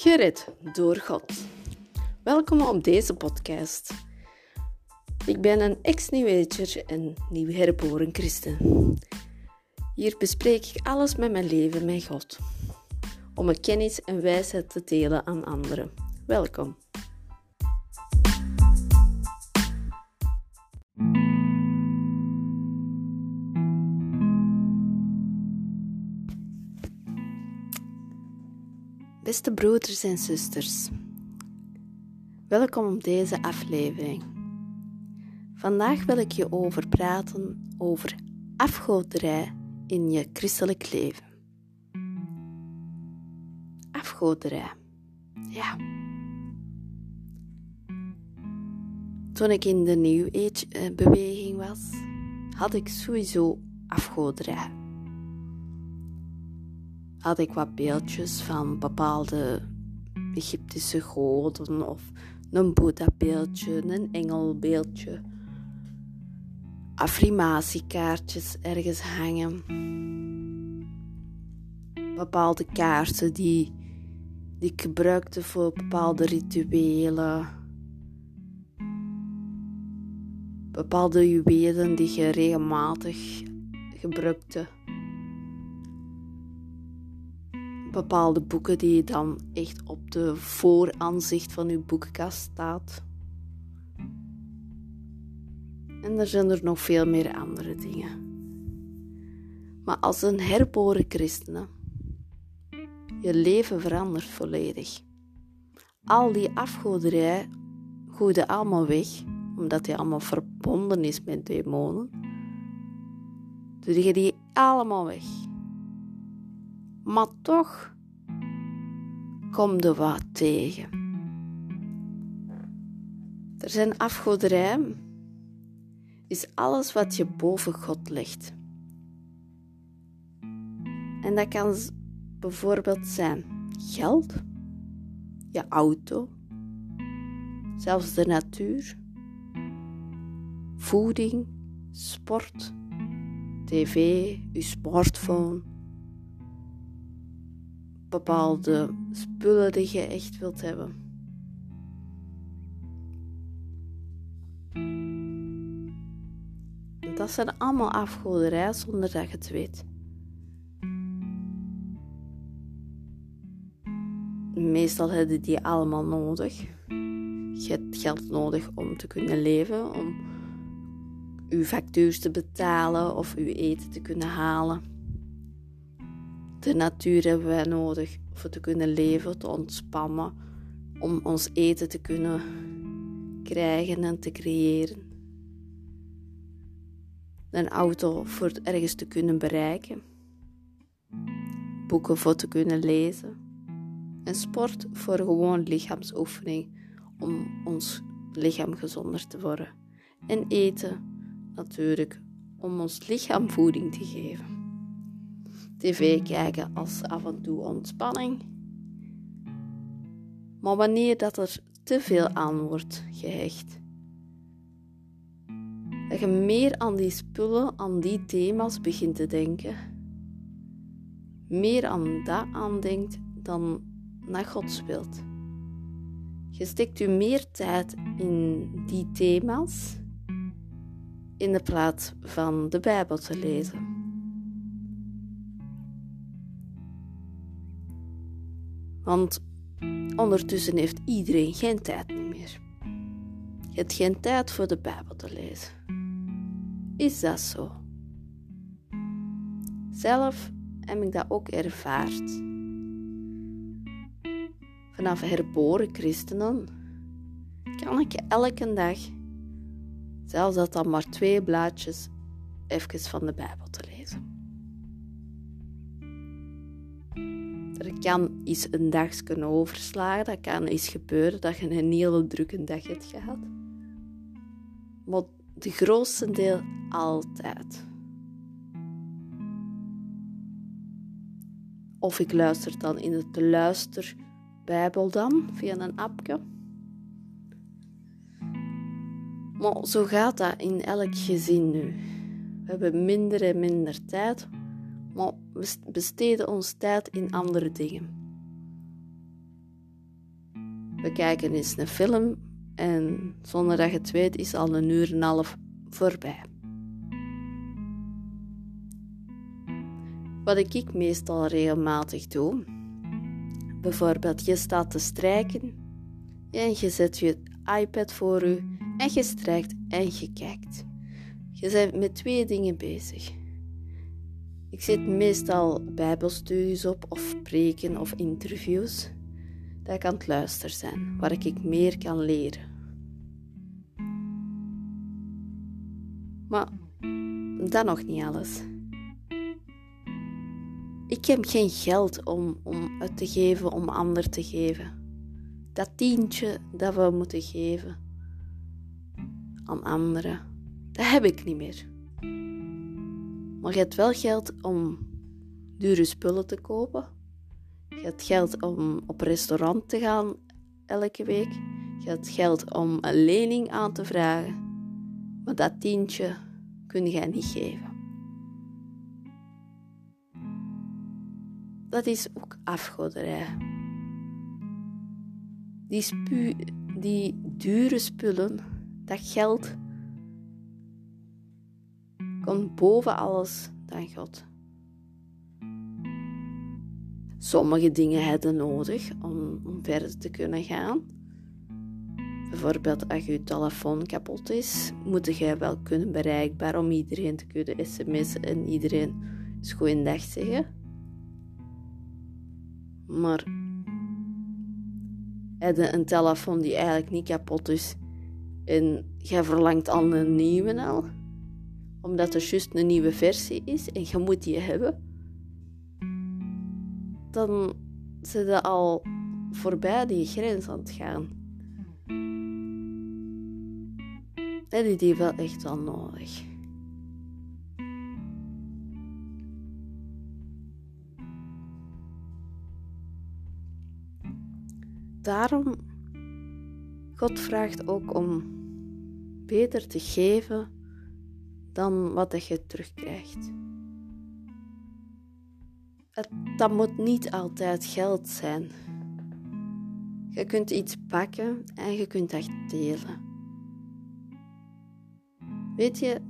Gered door God. Welkom op deze podcast. Ik ben een ex-nieuweger en nieuw herboren christen. Hier bespreek ik alles met mijn leven met God, om mijn kennis en wijsheid te delen aan anderen. Welkom. Beste broeders en zusters, welkom op deze aflevering. Vandaag wil ik je over praten over afgoderij in je christelijk leven. Afgoderij, ja. Toen ik in de New Age beweging was, had ik sowieso afgoderij had ik wat beeldjes van bepaalde Egyptische goden of een Boeddha-beeldje, een engelbeeldje, affirmatiekaartjes ergens hangen, bepaalde kaarten die, die ik gebruikte voor bepaalde rituelen, bepaalde juwelen die je regelmatig gebruikte bepaalde boeken die dan echt op de vooraanzicht van uw boekenkast staat. En er zijn er nog veel meer andere dingen. Maar als een herboren christen, je leven verandert volledig. Al die afgoderij gooide allemaal weg, omdat hij allemaal verbonden is met demonen. Doe je die allemaal weg. Maar toch kom je wat tegen. Er zijn afgoderij, is alles wat je boven God legt. En dat kan bijvoorbeeld zijn geld, je auto, zelfs de natuur, voeding, sport, tv, je smartphone bepaalde spullen die je echt wilt hebben. Dat zijn allemaal afgoderij zonder dat je het weet. Meestal hebben die allemaal nodig. Je hebt geld nodig om te kunnen leven, om uw factuur te betalen of uw eten te kunnen halen. De natuur hebben wij nodig om te kunnen leven, te ontspannen, om ons eten te kunnen krijgen en te creëren. Een auto voor ergens te kunnen bereiken. Boeken voor te kunnen lezen. En sport voor gewoon lichaamsoefening om ons lichaam gezonder te worden. En eten natuurlijk om ons lichaam voeding te geven tv kijken als af en toe ontspanning. Maar wanneer dat er te veel aan wordt gehecht, dat je meer aan die spullen, aan die thema's begint te denken, meer aan dat aandenkt dan naar Gods wilt. Je steekt u meer tijd in die thema's in de plaats van de Bijbel te lezen. Want ondertussen heeft iedereen geen tijd meer. Je hebt geen tijd voor de Bijbel te lezen. Is dat zo? Zelf heb ik dat ook ervaard. Vanaf herboren christenen kan ik elke dag, zelfs dat dan maar twee blaadjes, even van de Bijbel te lezen. Er kan eens een dag kunnen overslagen, dat kan eens gebeuren dat je een hele drukke dag hebt gehad. Maar de grootste deel altijd. Of ik luister dan in het luisterbijbel dan, via een appje. Maar zo gaat dat in elk gezin nu. We hebben minder en minder tijd maar we besteden ons tijd in andere dingen. We kijken eens een film en zonder dat je het weet is al een uur en een half voorbij. Wat ik meestal regelmatig doe, bijvoorbeeld je staat te strijken en je zet je iPad voor je en je strijkt en je kijkt. Je bent met twee dingen bezig. Ik zet meestal bijbelstudies op of preken of interviews dat ik aan het luisteren zijn, waar ik meer kan leren. Maar dat nog niet alles. Ik heb geen geld om, om uit te geven, om ander te geven. Dat tientje dat we moeten geven aan anderen, dat heb ik niet meer. Maar je hebt wel geld om dure spullen te kopen. Je hebt geld om op restaurant te gaan elke week. Je hebt geld om een lening aan te vragen. Maar dat tientje kun jij niet geven. Dat is ook afgoderij. Die, spu die dure spullen, dat geld, komt boven alles dan God. Sommige dingen hebben nodig om, verder te kunnen gaan. Bijvoorbeeld als je telefoon kapot is, moet je wel kunnen bereikbaar om iedereen te kunnen sms'en en iedereen eens goeiedag zeggen. Maar heb een telefoon die eigenlijk niet kapot is en je verlangt al een nieuwe al, omdat er juist een nieuwe versie is en je moet die hebben, dan zit je al voorbij die grens aan het gaan. heb je die wel echt wel nodig. Daarom, God vraagt ook om beter te geven dan wat je terugkrijgt. Het, dat moet niet altijd geld zijn. Je kunt iets pakken en je kunt dat delen. Weet je,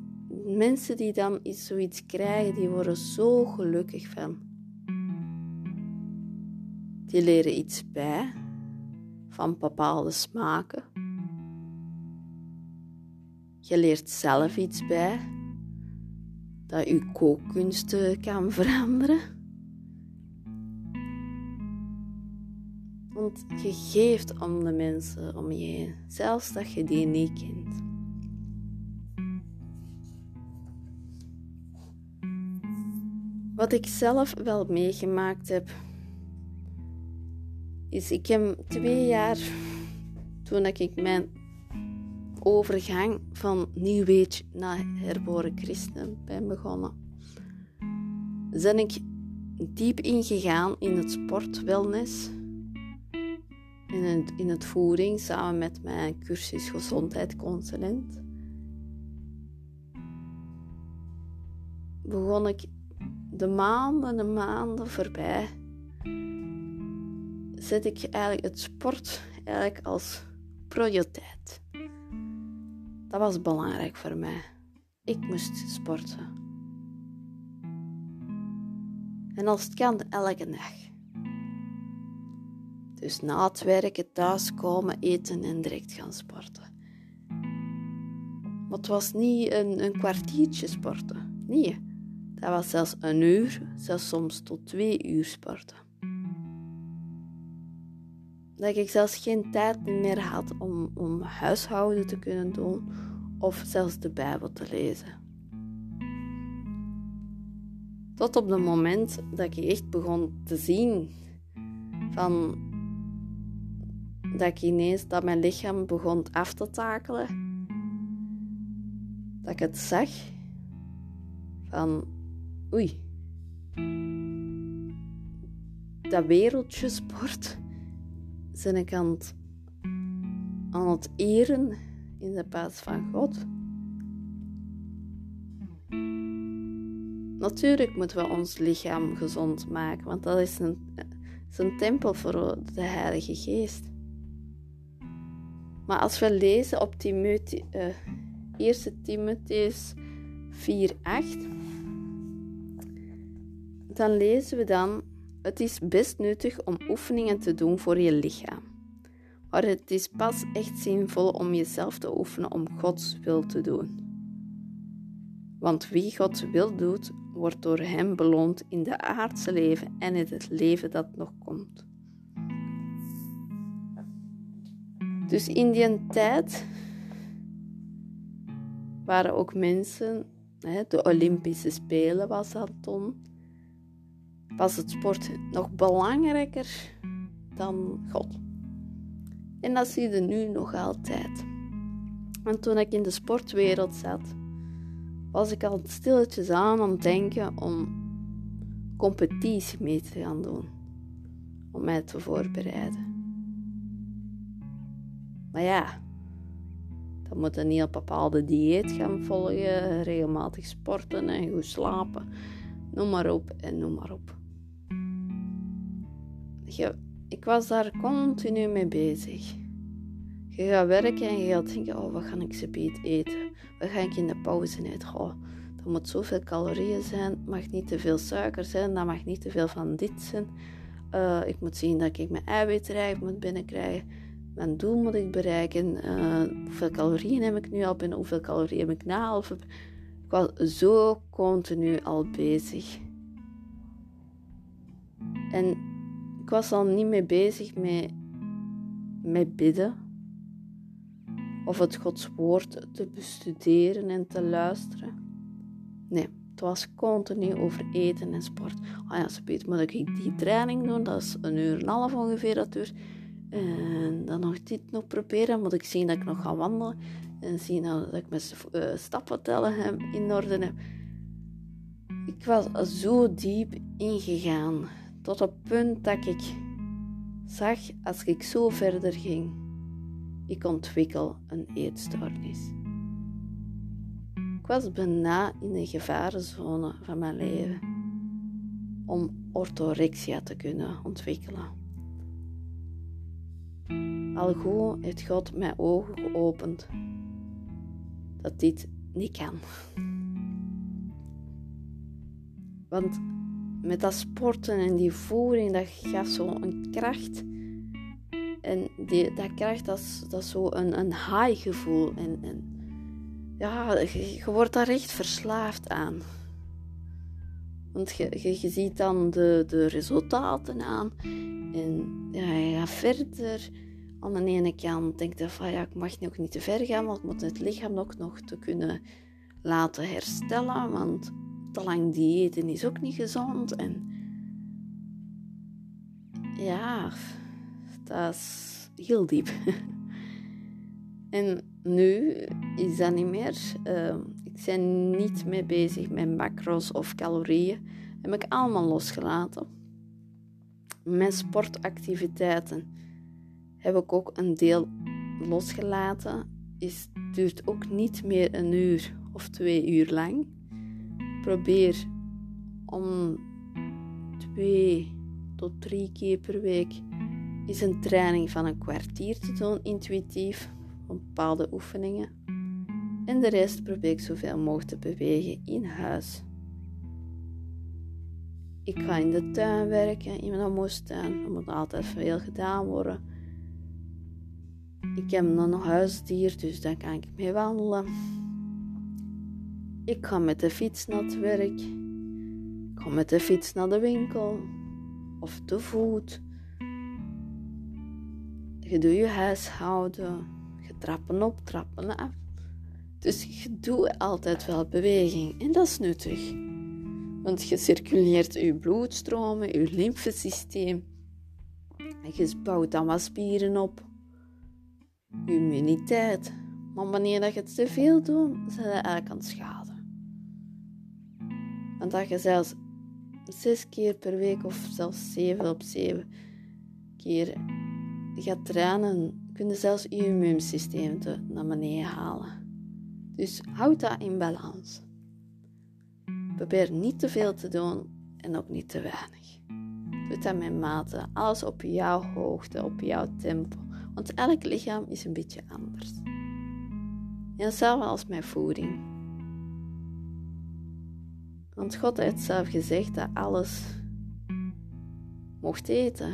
mensen die dan iets, zoiets krijgen, die worden zo gelukkig van. Die leren iets bij van bepaalde smaken. Je leert zelf iets bij dat je kookkunsten kan veranderen. Want je geeft om de mensen om je heen, zelfs dat je die niet kent. Wat ik zelf wel meegemaakt heb, is ik heb twee jaar toen ik mijn overgang van Age naar herboren christen ben begonnen, ben ik diep ingegaan in het sport, wellness, in het, in het voeding, samen met mijn cursus gezondheidsconsulent. Begon ik de maanden, de maanden voorbij, zet ik eigenlijk het sport eigenlijk als prioriteit. Dat was belangrijk voor mij. Ik moest sporten. En als het kan, elke dag. Dus na het werken thuis komen, eten en direct gaan sporten. Maar het was niet een, een kwartiertje sporten. Nee. Dat was zelfs een uur, zelfs soms tot twee uur sporten. Dat ik zelfs geen tijd meer had om, om huishouden te kunnen doen of zelfs de Bijbel te lezen. Tot op het moment dat ik echt begon te zien van dat ik ineens dat mijn lichaam begon af te takelen. Dat ik het zag van oei, dat wereldje sport, zijn ik aan het, eren in de plaats van God. Natuurlijk moeten we ons lichaam gezond maken, want dat is een, een tempel voor de Heilige Geest. Maar als we lezen op Timotheus, uh, 1 Timotheus 4, 8, dan lezen we dan: Het is best nuttig om oefeningen te doen voor je lichaam. Maar het is pas echt zinvol om jezelf te oefenen om Gods wil te doen. Want wie Gods wil doet, wordt door Hem beloond in de aardse leven en in het leven dat nog komt. Dus in die tijd waren ook mensen, de Olympische Spelen was dat toen, was het sport nog belangrijker dan God. En dat zie je nu nog altijd. En toen ik in de sportwereld zat, was ik al stilletjes aan aan het denken om competitie mee te gaan doen. Om mij te voorbereiden. Maar ja, dan moet je niet een bepaalde dieet gaan volgen, regelmatig sporten en goed slapen. Noem maar op en noem maar op. Ik was daar continu mee bezig. Je gaat werken en je gaat denken, oh, wat ga ik ze beet eten? Wat ga ik in de pauze eten? Oh, dat moet zoveel calorieën zijn, mag niet te veel suiker zijn, dat mag niet te veel van dit zijn. Uh, ik moet zien dat ik mijn eiwitrijf moet binnenkrijgen. Mijn doel moet ik bereiken. Uh, hoeveel calorieën heb ik nu al binnen? Hoeveel calorieën heb ik na half? Ik was zo continu al bezig. En ik was al niet meer bezig met, met bidden. Of het Gods woord te bestuderen en te luisteren. Nee, het was continu over eten en sport. Ah ja, ze weet, moet ik die training doen? Dat is een uur en een half ongeveer dat duurt. En dan nog dit nog proberen. Moet ik zien dat ik nog ga wandelen. En zien dat ik mijn uh, stappen tellen in orde heb. Ik was zo diep ingegaan tot het punt dat ik zag, als ik zo verder ging, ik ontwikkel een eetstoornis. Ik was bijna in de gevarenzone van mijn leven om orthorexia te kunnen ontwikkelen. Al goed heeft God mijn ogen geopend dat dit niet kan. Want met dat sporten en die voering, dat gaf zo een kracht. En die, dat kracht, dat is, dat zo een, een high gevoel. En, en ja, je, wordt daar echt verslaafd aan. Want je, je, ziet dan de, de resultaten aan. En ja, je gaat verder. Aan de ene kant denk je van ja, ik mag nog niet te ver gaan, want ik moet het lichaam ook nog te kunnen laten herstellen. Want lang diëten is ook niet gezond. En ja, dat is heel diep. en nu is dat niet meer. Uh, ik ben niet meer bezig met macro's of calorieën. Heb ik allemaal losgelaten. Mijn sportactiviteiten heb ik ook een deel losgelaten. Is, duurt ook niet meer een uur of twee uur lang probeer om twee tot drie keer per week is een training van een kwartier te doen, intuïtief, van bepaalde oefeningen. En de rest probeer ik zoveel mogelijk te bewegen in huis. Ik ga in de tuin werken, in mijn moestuin. Er moet altijd veel gedaan worden. Ik heb nog een huisdier, dus daar kan ik mee wandelen. Ik ga met de fiets naar het werk. Ik ga met de fiets naar de winkel. Of te voet. Je doet je huishouden. Je trappen op, trappen af. Dus je doet altijd wel beweging. En dat is nuttig. Want je circuleert je bloedstromen, je lymfesysteem. En je bouwt dan spieren op. Je immuniteit. Maar wanneer je het te veel doet, zijn je eigenlijk aan het schaden. Want dat je zelfs zes keer per week of zelfs zeven op zeven keer gaat trainen, kun je zelfs je immuunsysteem te, naar beneden halen. Dus houd dat in balans. Probeer niet te veel te doen en ook niet te weinig. Doe dat met mate, alles op jouw hoogte, op jouw tempo. Want elk lichaam is een beetje anders. En hetzelfde als mijn voeding. Want God heeft zelf gezegd dat alles mocht eten.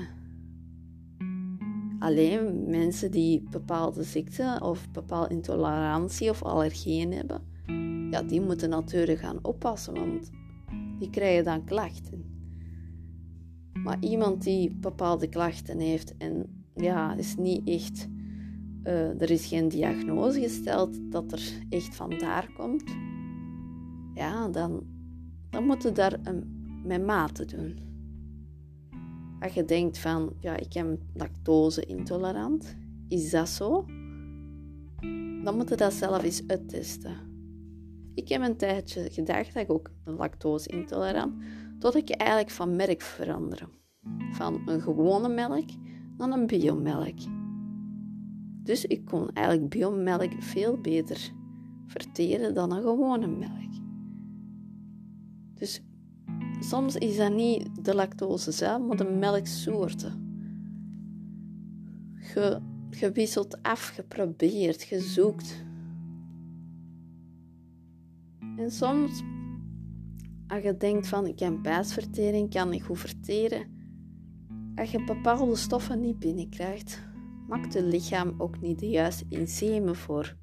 Alleen mensen die bepaalde ziekten of bepaalde intolerantie of allergieën hebben, ja, die moeten natuurlijk gaan oppassen, want die krijgen dan klachten. Maar iemand die bepaalde klachten heeft en ja, is niet echt, uh, er is geen diagnose gesteld dat er echt vandaar komt, ja, dan, dan moet je daar met mate doen. Als je denkt van, ja, ik heb lactose intolerant, is dat zo? Dan moet je dat zelf eens uittesten. Ik heb een tijdje gedacht dat ik ook lactose intolerant, tot ik eigenlijk van merk veranderde. Van een gewone melk naar een biomelk. Dus ik kon eigenlijk biomelk veel beter verteren dan een gewone melk. Dus soms is dat niet de lactose maar de melksoorten. Wisselt af, geprobeerd, gezoekt. En soms, als je denkt van ik heb bijsvertering, kan ik goed verteren. Als je bepaalde stoffen niet binnenkrijgt, maakt je lichaam ook niet de juiste enzymen voor.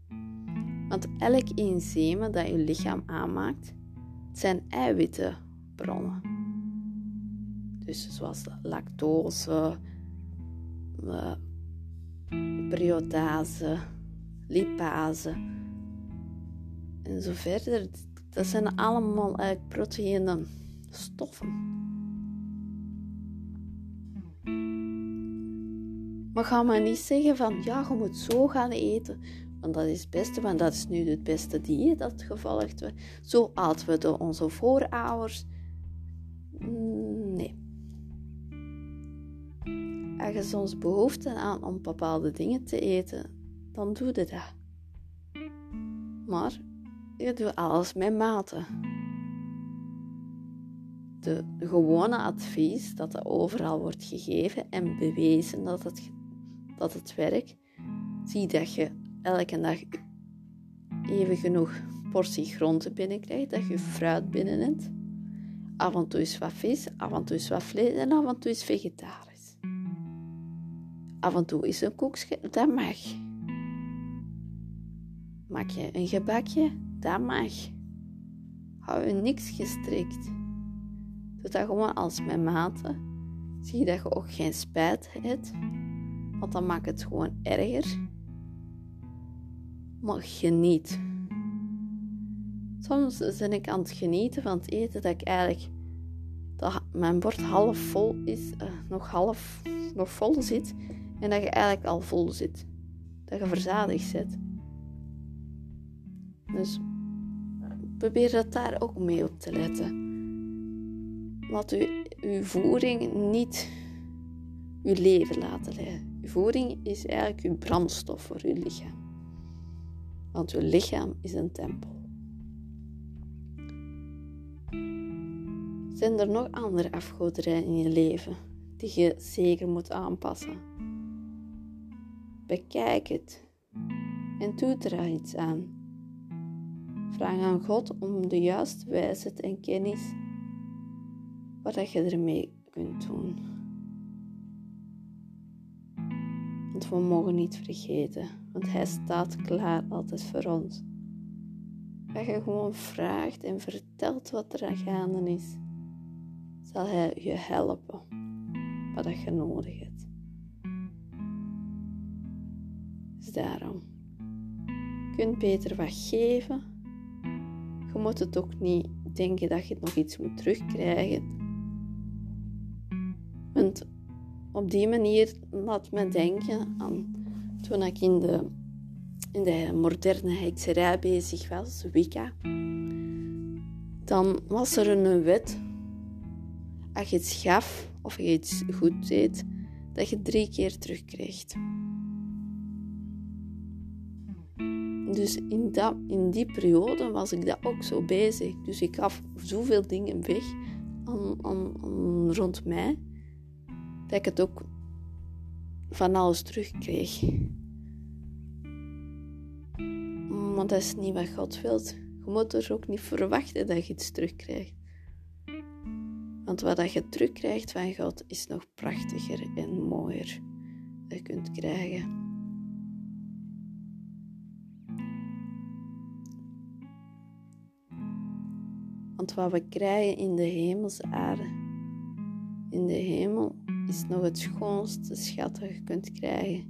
Want elk enzym dat je lichaam aanmaakt, zijn eiwittenbronnen. Dus zoals lactose, briotase, lipase en zo verder. Dat zijn allemaal eigenlijk proteïne stoffen. Maar ga maar niet zeggen van ja, je moet zo gaan eten. Want dat is het beste, want dat is nu het beste dieet dat gevolgd wordt. Zo aten we de, onze voorouders. Nee. Als je soms behoefte aan om bepaalde dingen te eten, dan doe je dat. Maar je doet alles met mate. De gewone advies dat er overal wordt gegeven en bewezen dat het, dat het werkt, zie dat je elke dag even genoeg portie groente binnenkrijgt, dat je fruit binnenneemt. Af en toe is wat vis, af en toe is wat vlees en af en toe is vegetarisch. Af en toe is een koekje, dat mag. Maak je een gebakje, dat mag. Hou je niks gestrikt. Doe dat gewoon als mijn mate. Zie dat je ook geen spijt hebt, want dan maakt het gewoon erger. Maar geniet. Soms ben ik aan het genieten van het eten dat ik eigenlijk dat mijn bord half vol is, uh, nog half nog vol zit en dat je eigenlijk al vol zit. Dat je verzadigd zit. Dus probeer dat daar ook mee op te letten. Laat u uw voering niet uw leven laten leiden. Uw voering is eigenlijk uw brandstof voor uw lichaam. Want uw lichaam is een tempel. Zijn er nog andere afgoderijen in je leven die je zeker moet aanpassen? Bekijk het en doe er iets aan. Vraag aan God om de juiste wijsheid en kennis wat je ermee kunt doen. Want we mogen niet vergeten, want Hij staat klaar altijd voor ons. Als je gewoon vraagt en vertelt wat er aan gaande is, zal Hij je helpen wat je nodig hebt. Dus daarom, je kunt beter wat geven je moet het ook niet denken dat je nog iets moet terugkrijgen. Want op die manier laat me denken aan toen ik in de, in de moderne hekserij bezig was, Wicca. Dan was er een wet. Als je iets gaf of je iets goed deed, dat je drie keer terugkrijgt. Dus in, in die periode was ik dat ook zo bezig. Dus ik gaf zoveel dingen weg rond mij, dat ik het ook van alles terugkreeg. Want dat is niet wat God wilt. Je moet er ook niet verwachten dat je iets terugkrijgt. Want wat je terugkrijgt van God is nog prachtiger en mooier dat je kunt krijgen. Want wat we krijgen in de hemelse aarde, in de hemel, is nog het schoonste schat dat je kunt krijgen.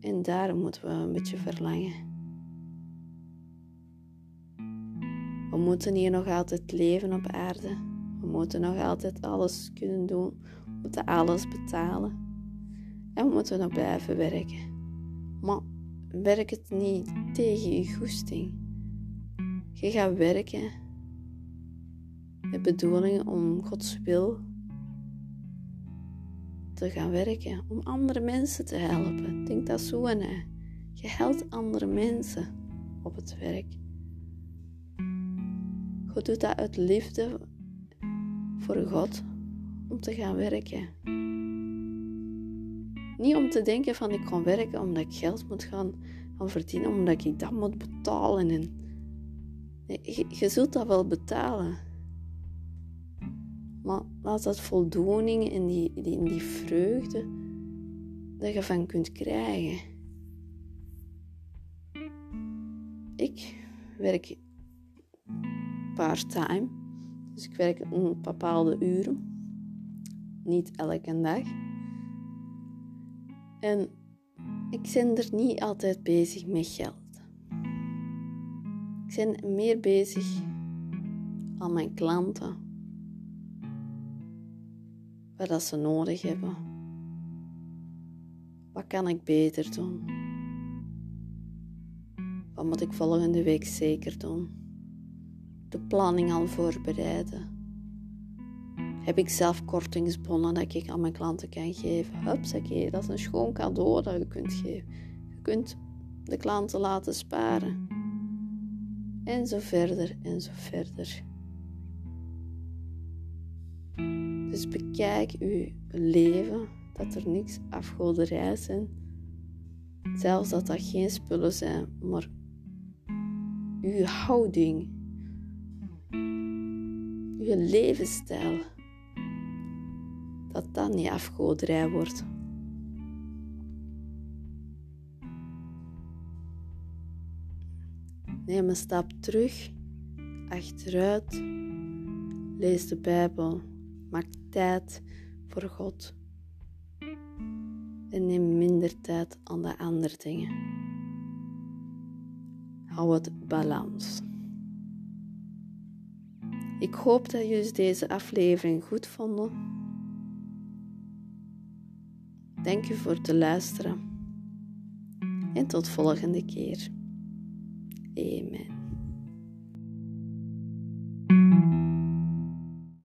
En daar moeten we een beetje verlangen. We moeten hier nog altijd leven op aarde. We moeten nog altijd alles kunnen doen. We moeten alles betalen. En we moeten nog blijven werken. Maar werk het niet tegen je goesting. Je gaat werken de bedoeling om Gods wil te gaan werken, om andere mensen te helpen. Denk dat zo aan. Je helpt andere mensen op het werk. God doet dat uit liefde voor God om te gaan werken. Niet om te denken van ik kan werken omdat ik geld moet gaan, verdienen, omdat ik dat moet betalen. En je, je zult dat wel betalen. Maar laat dat voldoening en die, die, die vreugde dat je van kunt krijgen. Ik werk part-time. Dus ik werk een bepaalde uren. Niet elke dag. En ik ben er niet altijd bezig met geld. Ik ben meer bezig aan mijn klanten. Wat dat ze nodig hebben. Wat kan ik beter doen? Wat moet ik volgende week zeker doen? de planning al voorbereiden. Heb ik zelf kortingsbonnen dat ik aan mijn klanten kan geven? Hupsakee, dat is een schoon cadeau dat je kunt geven. Je kunt de klanten laten sparen. En zo verder en zo verder. Dus bekijk uw leven, dat er niks afgoderij zijn. Zelfs dat dat geen spullen zijn, maar uw houding je levensstijl, dat dat niet afgoderij wordt. Neem een stap terug, achteruit, lees de Bijbel, maak tijd voor God en neem minder tijd aan de andere dingen. Hou het balans. Ik hoop dat jullie deze aflevering goed vonden. Dank u voor het luisteren. En tot volgende keer. Amen.